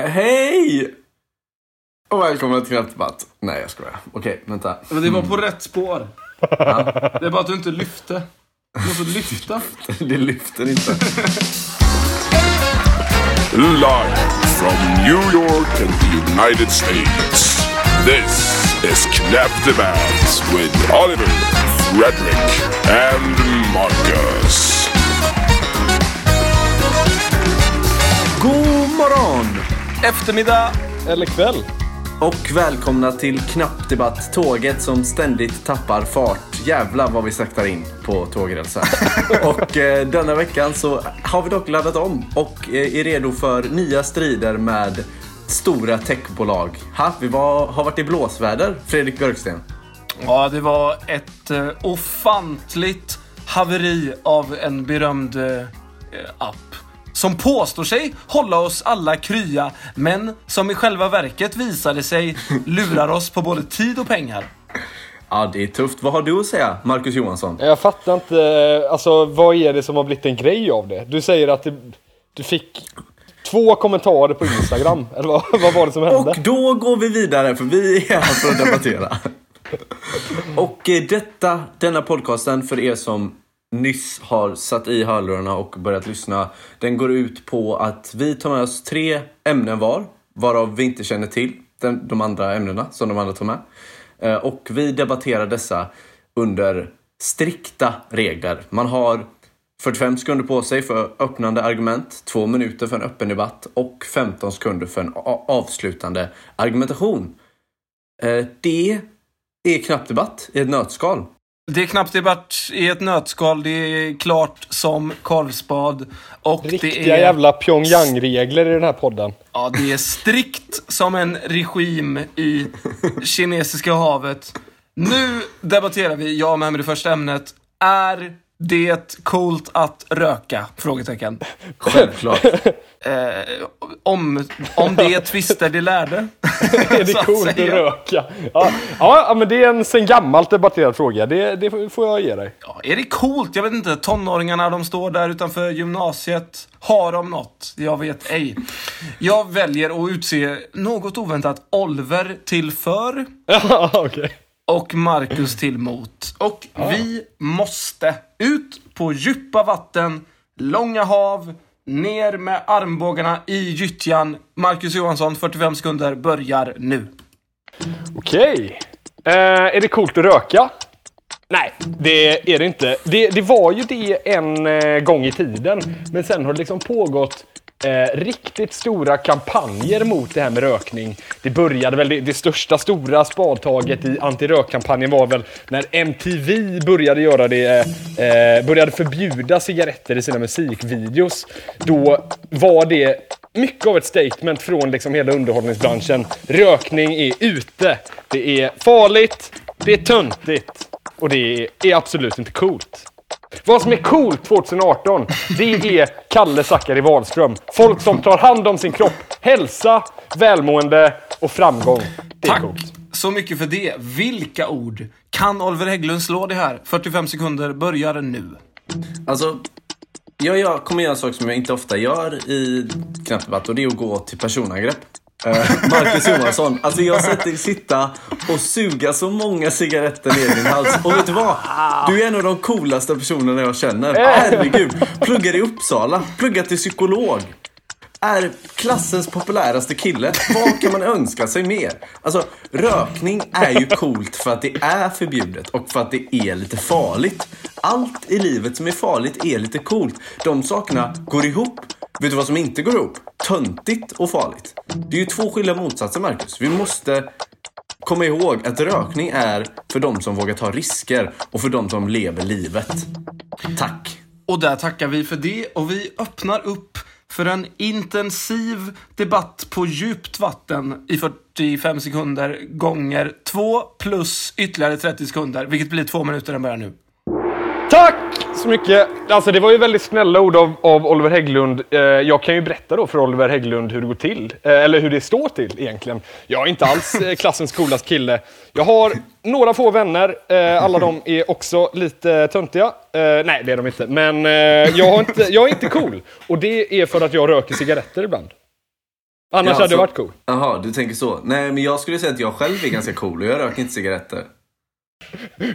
Hej! Och välkomna till Knappdebatt. Nej, jag skojar. Okej, vänta. Men det var på rätt spår. Det är bara att du inte lyfte. Du måste lyfta. Det lyfter inte. Live from New York and the United States. This is Knap Debatt with Oliver, Frederick, and Marcus. Eftermiddag. Eller kväll. Och välkomna till Knappdebatt, tåget som ständigt tappar fart. Jävlar vad vi saktar in på tågrälsen. och eh, denna veckan så har vi dock laddat om och eh, är redo för nya strider med stora techbolag. Ha, vi var, har varit i blåsväder, Fredrik Björksten. Ja, det var ett eh, ofantligt haveri av en berömd eh, app. Som påstår sig hålla oss alla krya, men som i själva verket visade sig lurar oss på både tid och pengar. Ja, det är tufft. Vad har du att säga, Marcus Johansson? Jag fattar inte, alltså vad är det som har blivit en grej av det? Du säger att det, du fick två kommentarer på Instagram, eller vad, vad var det som hände? Och då går vi vidare, för vi är här för att debattera. och eh, detta, denna podcasten, för er som nyss har satt i hörlurarna och börjat lyssna, den går ut på att vi tar med oss tre ämnen var, varav vi inte känner till den, de andra ämnena som de andra tar med. Eh, och vi debatterar dessa under strikta regler. Man har 45 sekunder på sig för öppnande argument, 2 minuter för en öppen debatt och 15 sekunder för en avslutande argumentation. Eh, det är knappt debatt i ett nötskal. Det är knappt debatt i ett nötskal. Det är klart som korvspad. Och Riktiga det är, jävla Pyongyang-regler i den här podden. Ja, det är strikt som en regim i Kinesiska havet. Nu debatterar vi, jag med det första ämnet. Är det coolt att röka? Frågetecken. Självklart. Eh, om, om det är twister de lärde. Är det att coolt att säga. röka? Ja, ja, ja, men det är en sen gammalt debatterad fråga. Det, det får jag ge dig. Ja, är det coolt? Jag vet inte. Tonåringarna, de står där utanför gymnasiet. Har de något? Jag vet ej. Jag väljer att utse något oväntat Oliver till för Ja, okej. och Marcus till mot. Och vi måste ut på djupa vatten, långa hav, ner med armbågarna i gyttjan. Marcus Johansson, 45 sekunder, börjar nu. Okej. Eh, är det coolt att röka? Nej, det är det inte. Det, det var ju det en eh, gång i tiden, men sen har det liksom pågått eh, riktigt stora kampanjer mot det här med rökning. Det började väl, det, det största stora spadtaget i antirökkampanjen var väl när MTV började göra det, eh, eh, började förbjuda cigaretter i sina musikvideos. Då var det mycket av ett statement från liksom hela underhållningsbranschen. Rökning är ute. Det är farligt, det är töntigt och det är, är absolut inte coolt. Vad som är coolt 2018, det är Kalle Zackari Wahlström. Folk som tar hand om sin kropp. Hälsa, välmående och framgång. Det är Tack coolt. så mycket för det. Vilka ord? Kan Oliver Hägglund slå det här? 45 sekunder börjar nu. Alltså, jag, jag kommer göra en sak som jag inte ofta gör i knappdebatt och det är att gå till personangrepp. Eh, Marcus Johansson, alltså jag har sett dig sitta och suga så många cigaretter ner i din hals. Och vet du vad? Du är en av de coolaste personerna jag känner. Herregud. Pluggar i Uppsala, pluggar till psykolog. Är klassens populäraste kille. Vad kan man önska sig mer? Alltså, rökning är ju coolt för att det är förbjudet och för att det är lite farligt. Allt i livet som är farligt är lite coolt. De sakerna går ihop. Vet du vad som inte går ihop? Töntigt och farligt. Det är ju två skilda motsatser, Marcus. Vi måste komma ihåg att rökning är för de som vågar ta risker och för de som lever livet. Tack. Och där tackar vi för det och vi öppnar upp för en intensiv debatt på djupt vatten i 45 sekunder gånger 2 plus ytterligare 30 sekunder, vilket blir två minuter. Den börjar nu. Tack så mycket! Alltså det var ju väldigt snälla ord av, av Oliver Hägglund. Eh, jag kan ju berätta då för Oliver Hägglund hur det går till. Eh, eller hur det står till egentligen. Jag är inte alls eh, klassens coolaste kille. Jag har några få vänner. Eh, alla de är också lite töntiga. Eh, nej, det är de inte. Men eh, jag, inte, jag är inte cool. Och det är för att jag röker cigaretter ibland. Annars Ja, hade jag varit cool. Jaha, du tänker så. Nej, men jag skulle säga att jag själv är ganska cool och jag röker inte cigaretter.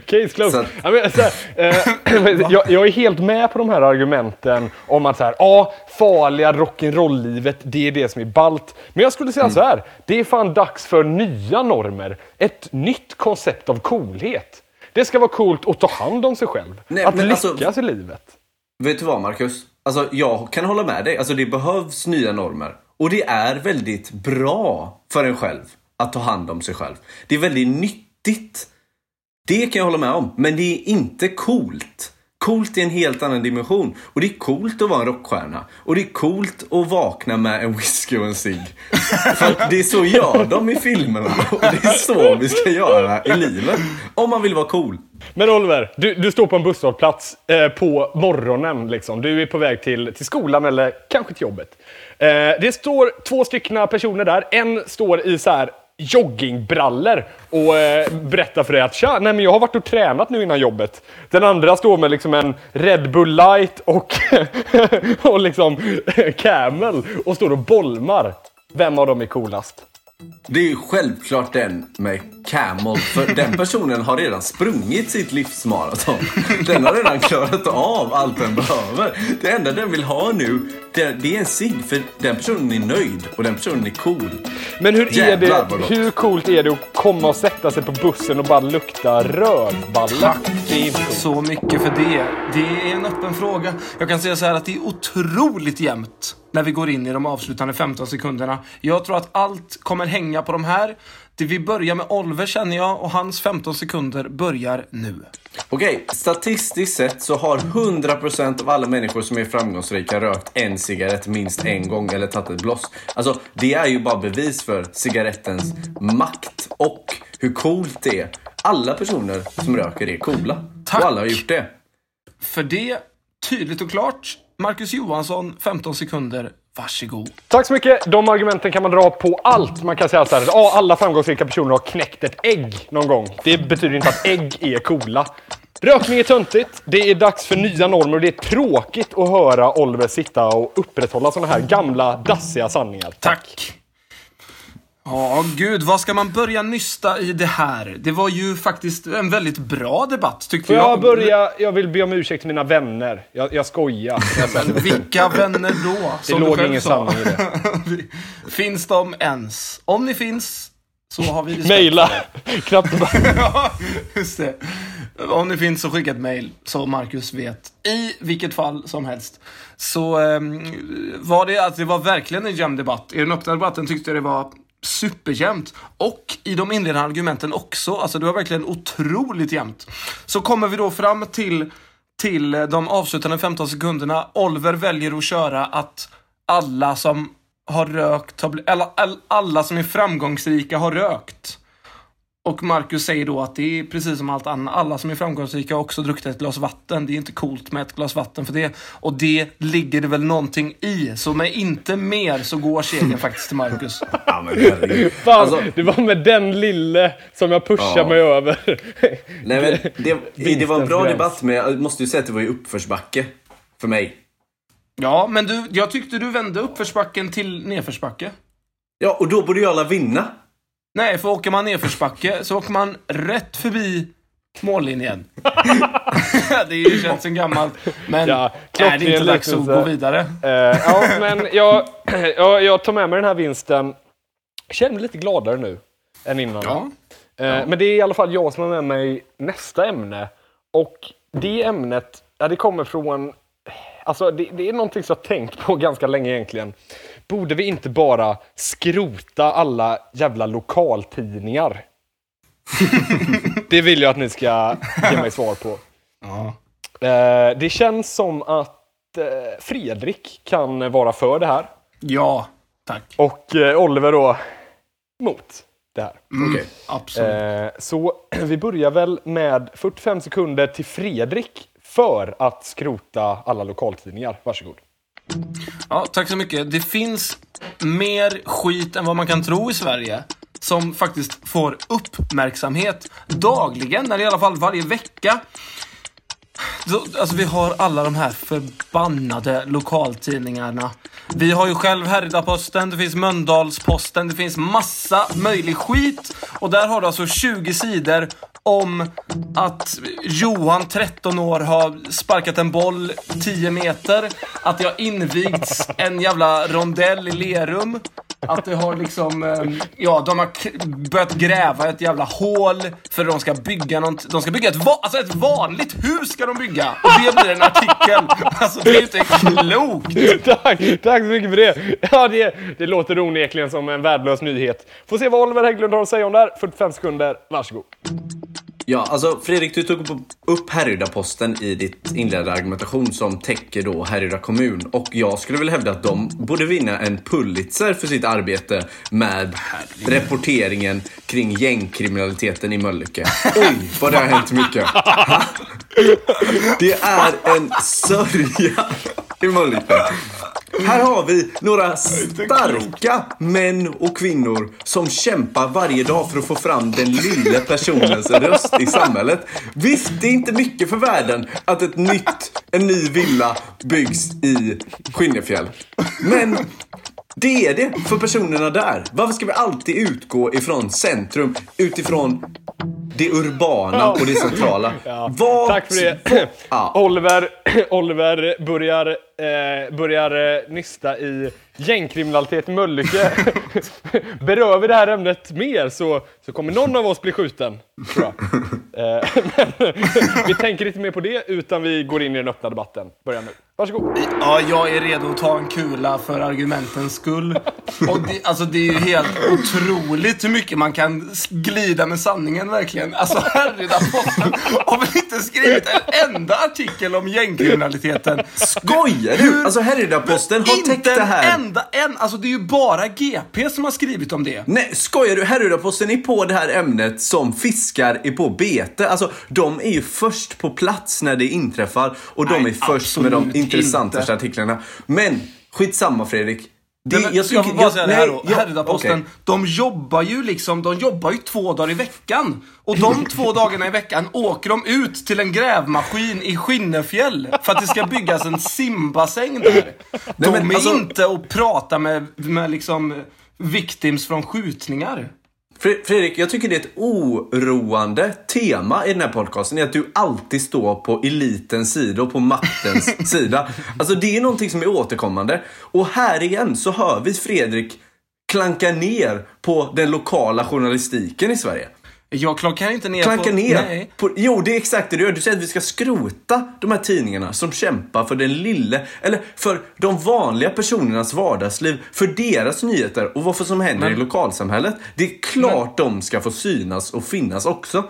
Case closed. Att- Ja, men, så här, eh, jag, jag är helt med på de här argumenten om att så här, ja, farliga rock'n'roll-livet, det är det som är ballt. Men jag skulle säga Mm. så här, det är fan dags för nya normer. Ett nytt koncept av coolhet. Det ska vara coolt att ta hand om sig själv. Nej, att lyckas alltså- i livet. Vet du vad, Marcus? Alltså, jag kan hålla med dig. Alltså, det behövs nya normer. Och det är väldigt bra för en själv att ta hand om sig själv. Det är väldigt nyttigt. Det kan jag hålla med om. Men det är inte coolt. Coolt är en helt annan dimension. Och det är coolt att vara en rockstjärna. Och det är coolt att vakna med en whisky och en cigg. För det är så gör de i filmerna. Och det är så vi ska göra i livet. Om man vill vara cool. Men Oliver, du, du står på en busshållplats eh, på morgonen. Liksom. Du är på väg till, till skolan eller kanske till jobbet. Eh, det står två stycken personer där. En står i så här joggingbrallor och eh, berättar för dig att Tja, nej, men jag har varit och tränat nu innan jobbet. Den andra står med liksom en Red Bull light och, och liksom eh, Camel och står och bolmar. Vem av dem är coolast? Det är ju självklart den med Camel, för den personen har redan sprungit sitt livsmaraton. Den har redan klarat av allt den behöver. Det enda den vill ha nu, det, det är en cigg, för den personen är nöjd och den personen är cool. Men hur, är Jävlar, det, hur coolt är det att komma och sätta sig på bussen och bara lukta rödballe? Tack så mycket för det. Det är en öppen fråga. Jag kan säga så här att det är otroligt jämnt när vi går in i de avslutande 15 sekunderna. Jag tror att allt kommer hänga på de här. Vi börjar med Oliver känner jag och hans 15 sekunder börjar nu. Okej, statistiskt sett så har 100% av alla människor som är framgångsrika rökt en cigarett minst en gång eller tagit ett bloss. Alltså, det är ju bara bevis för cigarettens makt och hur coolt det är. Alla personer som röker är coola. Tack. Och alla har gjort det. För det, tydligt och klart, Marcus Johansson, 15 sekunder. Varsågod. Tack så mycket. De argumenten kan man dra på allt. Man kan säga så här, ja, alla framgångsrika personer har knäckt ett ägg någon gång. Det betyder inte att ägg är coola. Rökning är töntigt, det är dags för nya normer och det är tråkigt att höra Oliver sitta och upprätthålla sådana här gamla, dassiga sanningar. Tack. Ja, gud, vad ska man börja nysta i det här? Det var ju faktiskt en väldigt bra debatt, tyckte Får jag. jag börja? Jag vill be om ursäkt till mina vänner. Jag, jag skojar. Vilka vänner då? Det som låg ingen sa. sanning i det. finns de ens? Om ni finns, så har vi respekt er. Knappt bara. Ja, just det. Om ni finns så skicka ett mejl så Marcus vet. I vilket fall som helst. Så ehm, var det att det var verkligen en jämn debatt. I den öppna debatten tyckte jag det var superjämnt. Och i de inledande argumenten också. Alltså det var verkligen otroligt jämnt. Så kommer vi då fram till, till de avslutande 15 sekunderna. Oliver väljer att köra att alla som har rökt, har alla, alla som är framgångsrika har rökt. Och Marcus säger då att det är precis som allt annat. Alla som är framgångsrika har också druckit ett glas vatten. Det är inte coolt med ett glas vatten för det. Och det ligger det väl någonting i. Så med inte mer så går segern faktiskt till Marcus. Ja, men herregud. Fan, Alltså, det var med den lille som jag pushade Ja. mig över. nej, men det, det var en bra debatt, men jag måste ju säga att det var ju uppförsbacke. För mig. Ja, men du, jag tyckte du vände uppförsbacken till nedförsbacke. Ja, och då borde ju alla vinna. Nej, för åker man nedförsbacke så åker man rätt förbi mållinjen. det är ju känns som gammalt. Men Ja, är det inte dags att gå vidare? Eh, ja, men jag, jag, jag tar med mig den här vinsten. Jag känner mig lite gladare nu än innan. Ja. Eh, Men det är i alla fall jag som har med mig nästa ämne. Och det ämnet, ja, det kommer från... Alltså det, det är någonting som jag har tänkt på ganska länge egentligen. Borde vi inte bara skrota alla jävla lokaltidningar? det vill jag att ni ska ge mig svar på. Ja. Eh, det känns som att eh, Fredrik kan vara för det här. Ja, tack. Och eh, Oliver då mot det här. Okej. Absolut. Eh, så vi börjar väl med 45 sekunder till Fredrik för att skrota alla lokaltidningar. Varsågod. Ja, tack så mycket. Det finns mer skit än vad man kan tro i Sverige. Som faktiskt får uppmärksamhet dagligen, eller i alla fall varje vecka. Alltså vi har alla de här förbannade lokaltidningarna. Vi har ju själv Härryda-posten, det finns Mölndals-Posten, det finns massa möjlig skit. Och där har du alltså 20 sidor om att Johan, 13 år, har sparkat en boll 10 meter. Att det har invigts en jävla rondell i Lerum. Att det har liksom, ehm, ja, de har börjat gräva ett jävla hål för de ska bygga något, de ska bygga ett, va- alltså ett vanligt hus ska de bygga. Och det blir en artikel. Alltså det är ju inte klokt. Tack, tack så mycket för det. Ja, det, det låter onekligen som en värdelös nyhet. Får se vad Oliver Hägglund har att säga om det här. 45 sekunder, varsågod. Ja, alltså Fredrik, du tog upp Härryda-posten i ditt inledande argumentation som täcker då Härryda kommun. Och jag skulle vilja hävda att de borde vinna en Pulitzer för sitt arbete med rapporteringen kring gängkriminaliteten i Mölnlycke. Oj, vad det har hänt mycket. Det är en sörja i Mölnlycke. Här har vi några starka män och kvinnor som kämpar varje dag för att få fram den lilla personens röst i samhället. Visst, det är inte mycket för världen att ett nytt, en ny villa byggs i Skinnefjäll. Men det är det för personerna där. Varför ska vi alltid utgå ifrån centrum, utifrån det urbana och det centrala? Vad- Tack för det. Ja. Oliver, Oliver börjar, eh, börjar eh, nysta i gängkriminalitet i Mölnlycke. Berör vi det här ämnet mer så, så kommer någon av oss bli skjuten. Tror jag. Eh, men, vi tänker inte mer på det utan vi går in i den öppna debatten. Börja nu. Varsågod. Ja, jag är redo att ta en kula för argumentens skull. Och det, alltså, det är ju helt otroligt hur mycket man kan glida med sanningen verkligen. Alltså Härryda-posten har väl inte skrivit en enda artikel om gängkriminaliteten. Skojar du? Alltså Härryda-posten har täckt Inte det en här. enda en. Alltså det är ju bara GP som har skrivit om det. Nej, skojar du? Härryda-posten är på det här ämnet som fiskar är på bete. Alltså, de är ju först på plats när det inträffar och de Nej, är först med de intressantaste inte. artiklarna. Men, skitsamma Fredrik. Det, Nej, men jag, tycker- får bara säga det här då. Härryda-Posten, okej. de jobbar ju liksom, de jobbar ju två dagar i veckan. Och de två dagarna i veckan åker de ut till en grävmaskin i Skinnefjäll för att det ska byggas en simbassäng där. De men är alltså- inte och prata med, med liksom victims från skjutningar. Fre- Fredrik, jag tycker det är ett oroande tema i den här podcasten. är att du alltid står på elitens sida och på maktens sida. Alltså det är någonting som är återkommande. Och här igen så hör vi Fredrik klanka ner på den lokala journalistiken i Sverige. Jag klankar inte ner Klanka på... ner. Nej. På, jo, det är exakt det du gör. Du säger att vi ska skrota de här tidningarna som kämpar för den lille, eller för de vanliga personernas vardagsliv, för deras nyheter och vad som händer i lokalsamhället. Det är klart de ska få synas och finnas också.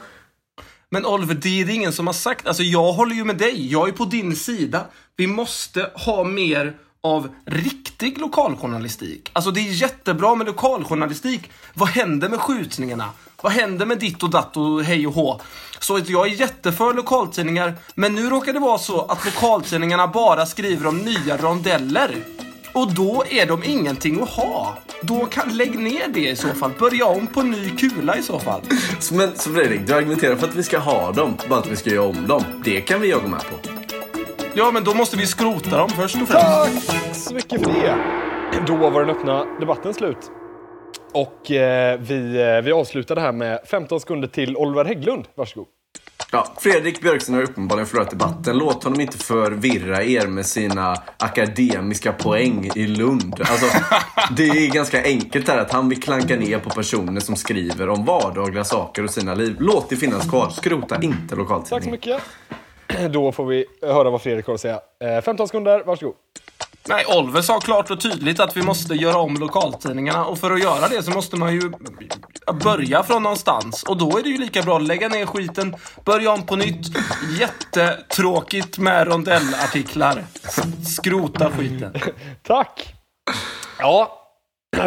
Men Oliver, det är det ingen som har sagt. Alltså jag håller ju med dig. Jag är på din sida. Vi måste ha mer av riktig lokaljournalistik. Alltså det är jättebra med lokaljournalistik. Vad händer med skjutningarna? Vad händer med ditt och datt och hej och hå? Så jag är jätteför lokaltidningar, men nu råkar det vara så att lokaltidningarna bara skriver om nya rondeller. Och då är de ingenting att ha. Då kan, lägg ner det i så fall. Börja om på ny kula i så fall. Men, så Fredrik, du argumenterar för att vi ska ha dem, bara att vi ska göra om dem. Det kan vi jobba med på. Ja, men då måste vi skrota dem först och främst. Tack så mycket för det. Då var den öppna debatten slut. Och eh, vi, eh, vi avslutar det här med 15 sekunder till Oliver Hägglund. Varsågod. Ja, Fredrik Björksen har uppenbarligen förlorat debatten. Låt honom inte förvirra er med sina akademiska poäng i Lund. Alltså, det är ganska enkelt här att han vill klanka ner på personer som skriver om vardagliga saker och sina liv. Låt det finnas kvar. Skrota inte Tack så lokaltidningen. mycket. Då får vi höra vad Fredrik har att säga. Eh, 15 sekunder, varsågod. Nej, Oliver sa klart och tydligt att vi måste göra om lokaltidningarna och för att göra det så måste man ju börja från någonstans. Och då är det ju lika bra att lägga ner skiten, börja om på nytt. Jättetråkigt med rondellartiklar. Skrota skiten. Tack! Ja,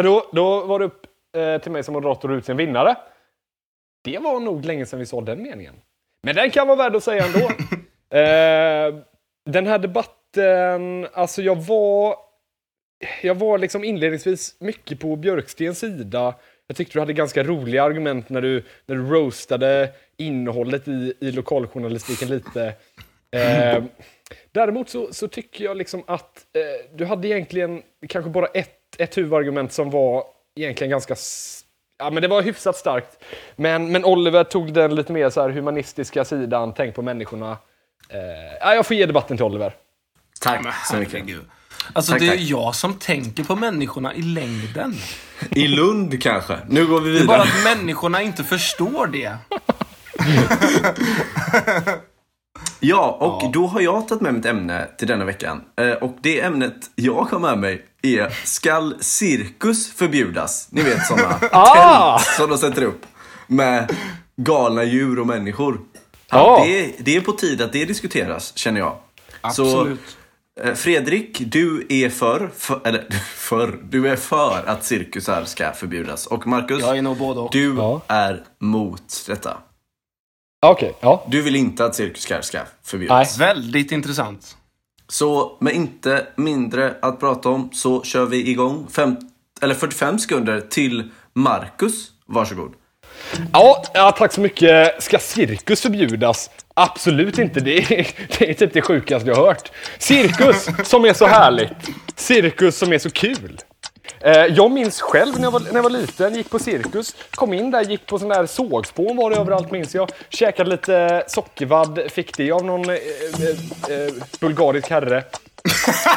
då, då var det upp eh, till mig som moderator att utse en vinnare. Det var nog länge sedan vi sa den meningen. Men den kan vara värd att säga ändå. eh, den här debatten, alltså jag var... Jag var liksom inledningsvis mycket på Björkstens sida. Jag tyckte du hade ganska roliga argument när du, när du roastade innehållet i, i lokaljournalistiken lite. Eh, däremot så, så tycker jag liksom att eh, du hade egentligen kanske bara ett, ett huvudargument som var egentligen ganska... Ja, men det var hyfsat starkt. Men, men Oliver tog den lite mer så här humanistiska sidan, tänk på människorna. Eh, ja, jag får ge debatten till Oliver. Tack så mycket. Alltså Tack, det är tack. jag som tänker på människorna i längden. I Lund kanske. Nu går vi Det är bara vidare. att människorna inte förstår det. Ja, och då har jag tagit med mitt ämne till denna veckan. Eh, Och det ämnet jag har med mig är Skall cirkus förbjudas? Ni vet sådana Ah! tält som de sätter upp med galna djur och människor. Ja. Ja, det, det är på tid att det diskuteras, känner jag. Absolut. Så, eh, Fredrik, du är för, för, eller för, du är för att cirkusar ska förbjudas. Och Marcus, Jag är nog både och. du Ja. är mot detta. Okej, ja. Du vill inte att cirkusar ska förbjudas. Nej. Väldigt intressant. Så med inte mindre att prata om så kör vi igång fem, eller 45 sekunder till Marcus. Varsågod. Ja, ja, tack så mycket. Ska cirkus förbjudas? Absolut inte. Det är, det är typ det sjukaste jag har hört. Cirkus som är så härligt. Cirkus som är så kul. Eh, jag minns själv när jag, var, när jag var liten, gick på cirkus, kom in där, gick på sån där sågspån var det överallt minns jag. Käkade lite sockervadd, fick det av någon eh, eh, eh, bulgarisk herre.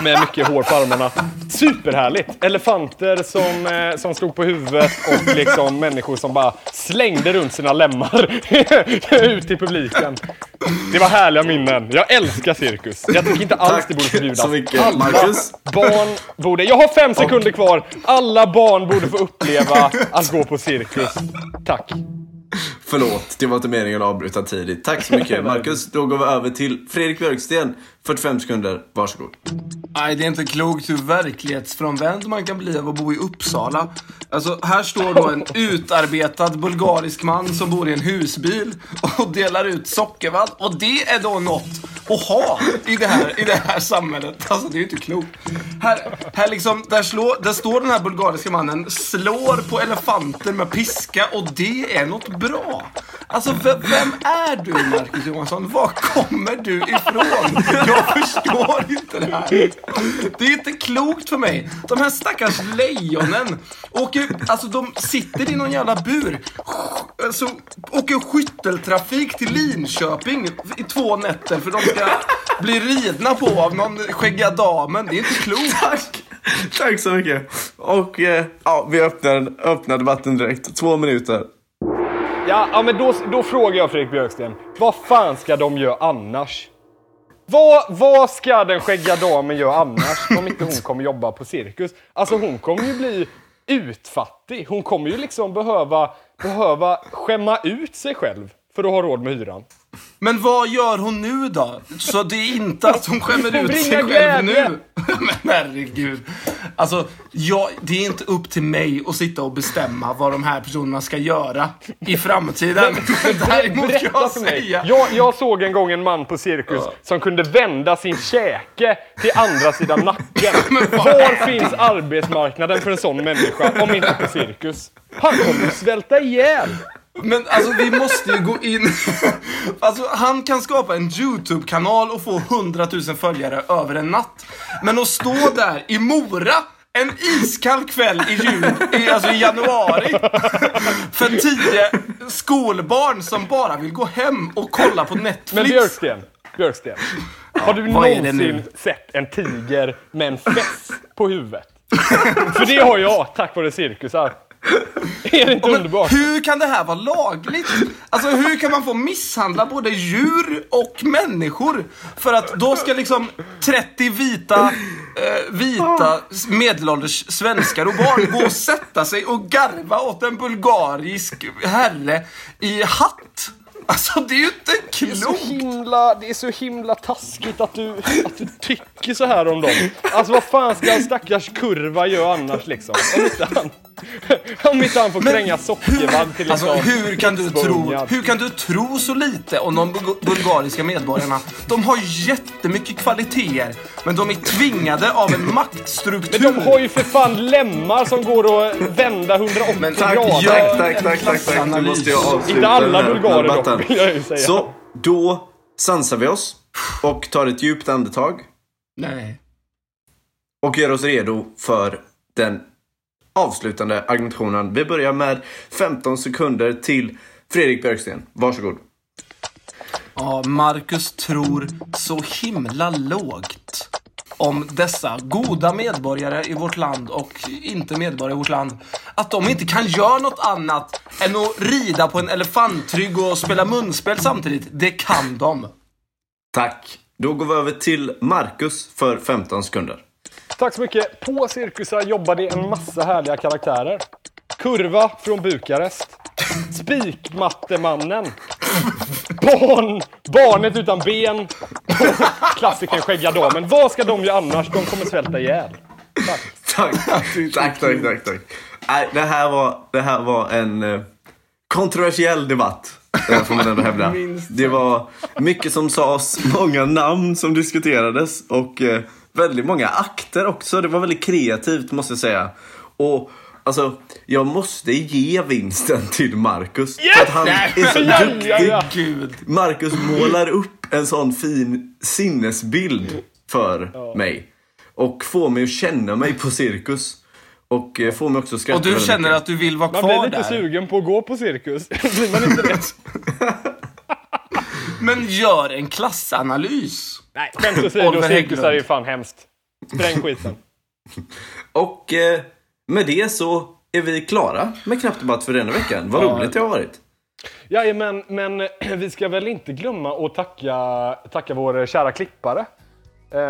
Med mycket hår på armarna. Superhärligt! Elefanter som, eh, som slog på huvudet och liksom människor som bara slängde runt sina lemmar ut i publiken. Det var härliga minnen. Jag älskar cirkus. Jag tycker inte alls Tack det borde förbjudas. så mycket, Alla Marcus. barn borde... Jag har fem sekunder kvar. Alla barn borde få uppleva att gå på cirkus. Tack. Förlåt, det var inte meningen att avbryta tidigt. Tack så mycket Marcus. Då går vi över till Fredrik Björksten. 45 sekunder, varsågod. Nej, det är inte klokt hur verklighetsfrånvänd man kan bli av att bo i Uppsala. Alltså, här står då en utarbetad bulgarisk man som bor i en husbil och delar ut sockervadd. Och det är då något att ha i det här, i det här samhället. Alltså, det är ju inte klokt. Här, här liksom, där, slår, där står den här bulgariska mannen, slår på elefanter med piska och det är något bra. Alltså, vem, vem är du, Marcus Johansson? Var kommer du ifrån? Jag förstår inte det här. Det är inte klokt för mig. De här stackars lejonen åker, alltså de sitter i någon jävla bur. Alltså, åker skytteltrafik till Linköping i två nätter för de ska bli ridna på av någon skäggiga damen. Det är inte klokt. Tack! Tack så mycket. Och eh, ja, vi öppnar, öppnar debatten direkt. Två minuter. Ja, ja men då, då frågar jag Fredrik Björksten. Vad fan ska de göra annars? Vad, vad ska den skäggiga damen göra annars om inte hon kommer jobba på cirkus? Alltså hon kommer ju bli utfattig. Hon kommer ju liksom behöva, behöva skämma ut sig själv för att ha råd med hyran. Men vad gör hon nu då? Så det är inte att hon skämmer Hon ut sig själv glädje. nu? Men herregud. Alltså, jag, det är inte upp till mig att sitta och bestämma vad de här personerna ska göra i framtiden. Däremot kan jag säga... Jag, jag såg en gång en man på cirkus som kunde vända sin käke till andra sidan nacken. Var finns arbetsmarknaden för en sån människa om inte på cirkus? Han kommer svälta ihjäl! Men alltså vi måste ju gå in... Alltså han kan skapa en YouTube-kanal och få 100 000 följare över en natt. Men att stå där i Mora en iskall kväll i jul, i, alltså i januari. För tio skolbarn som bara vill gå hem och kolla på Netflix. Men Björksten, Björksten. Har du någonsin sett en tiger med en fess på huvudet? För det har jag, tack vare cirkusar. Är det inte Men underbart? hur kan det här vara lagligt? Alltså hur kan man få misshandla både djur och människor? För att då ska liksom 30 vita, eh, vita medelålders svenskar och barn gå och sätta sig och garva åt en bulgarisk herre i hatt. Alltså det är ju inte Det är, så klokt. himla, det är så himla taskigt att du, att du tycker så här om dem. Alltså vad fan ska en stackars kurva göra annars liksom? Om inte han, om inte han får kränga sockervadd till Alltså hur kan du tro, hur kan du tro så lite om de bul- bulgariska medborgarna? De har jättemycket kvaliteter, men de är tvingade av en maktstruktur. Men de har ju för fan lemmar som går att vända 180 Men Tack, grader. Gör tack, tack, tack, tack, tack. Nu måste jag avsluta Inte alla bulgarer dock, vill jag ju säga. Så, då sansar vi oss. och tar ett djupt andetag Nej. och gör oss redo för den avslutande argumentationen. Vi börjar med 15 sekunder till Fredrik Björksten. Varsågod. Ja, Marcus tror så himla lågt om dessa goda medborgare i vårt land och inte medborgare i vårt land. Att de inte kan göra något annat än att rida på en elefantrygg och spela munspel samtidigt. Det kan de. Tack. Då går vi över till Marcus för 15 sekunder. Tack så mycket. På cirkusar jobbade en massa härliga karaktärer. Kurva från Bukarest. Spikmattemannen. Barn, barnet utan ben. Klassikern Skäggiga damen. Vad ska de göra annars? De kommer svälta ihjäl. Tack. Tack, tack, tack, tack, tack. Nej, det här var, det här var en eh, kontroversiell debatt. eh, Får man ändå hävda. Det var mycket som sades, många namn som diskuterades och eh, väldigt många akter också. Det var väldigt kreativt måste jag säga. Och alltså, jag måste ge vinsten till Marcus. För att han är så Ja, ja, duktig. ja. Gud. Marcus målar upp en sån fin sinnesbild för mig. Och får mig att känna mig på cirkus. Och eh, får mig också att skratta Och du känner mycket. att du vill vara Man blir kvar lite där. sugen på att gå på cirkus. Blir man inte det? Men gör en klassanalys. Nej, skämt åsido. Cirkusar är ju fan hemskt. Spräng skiten. Och eh, med det så är vi klara med Knappt Debatt för denna veckan. Vad roligt det har varit. Jajamän, men vi ska väl inte glömma att tacka, tacka vår kära klippare. Eh,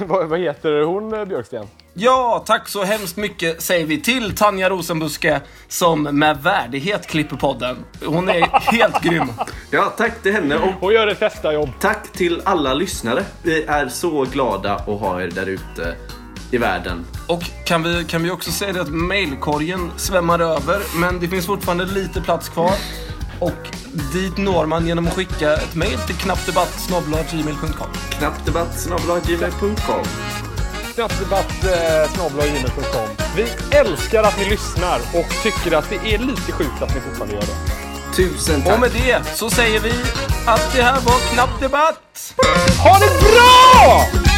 vad, vad heter hon, eh, Björksten? Ja, tack så hemskt mycket säger vi till Tanja Rosenbuske som med värdighet klipper podden. Hon är helt grym. Ja, tack till henne och Hon gör ett hästajobb. tack till alla lyssnare. Vi är så glada att ha er där ute i världen. Och kan vi, kan vi också säga det att mailkorgen svämmar över, men det finns fortfarande lite plats kvar. Och dit når man genom att skicka ett mail till knappdebatt.gmail.com. Knappdebatt.gmail.com Eh, snabel-a gmail.com. Vi älskar att ni lyssnar och tycker att det är lite sjukt att ni fortfarande gör det. Tusen tack. Och med det så säger vi att det här var Knapp Debatt! Ha det bra!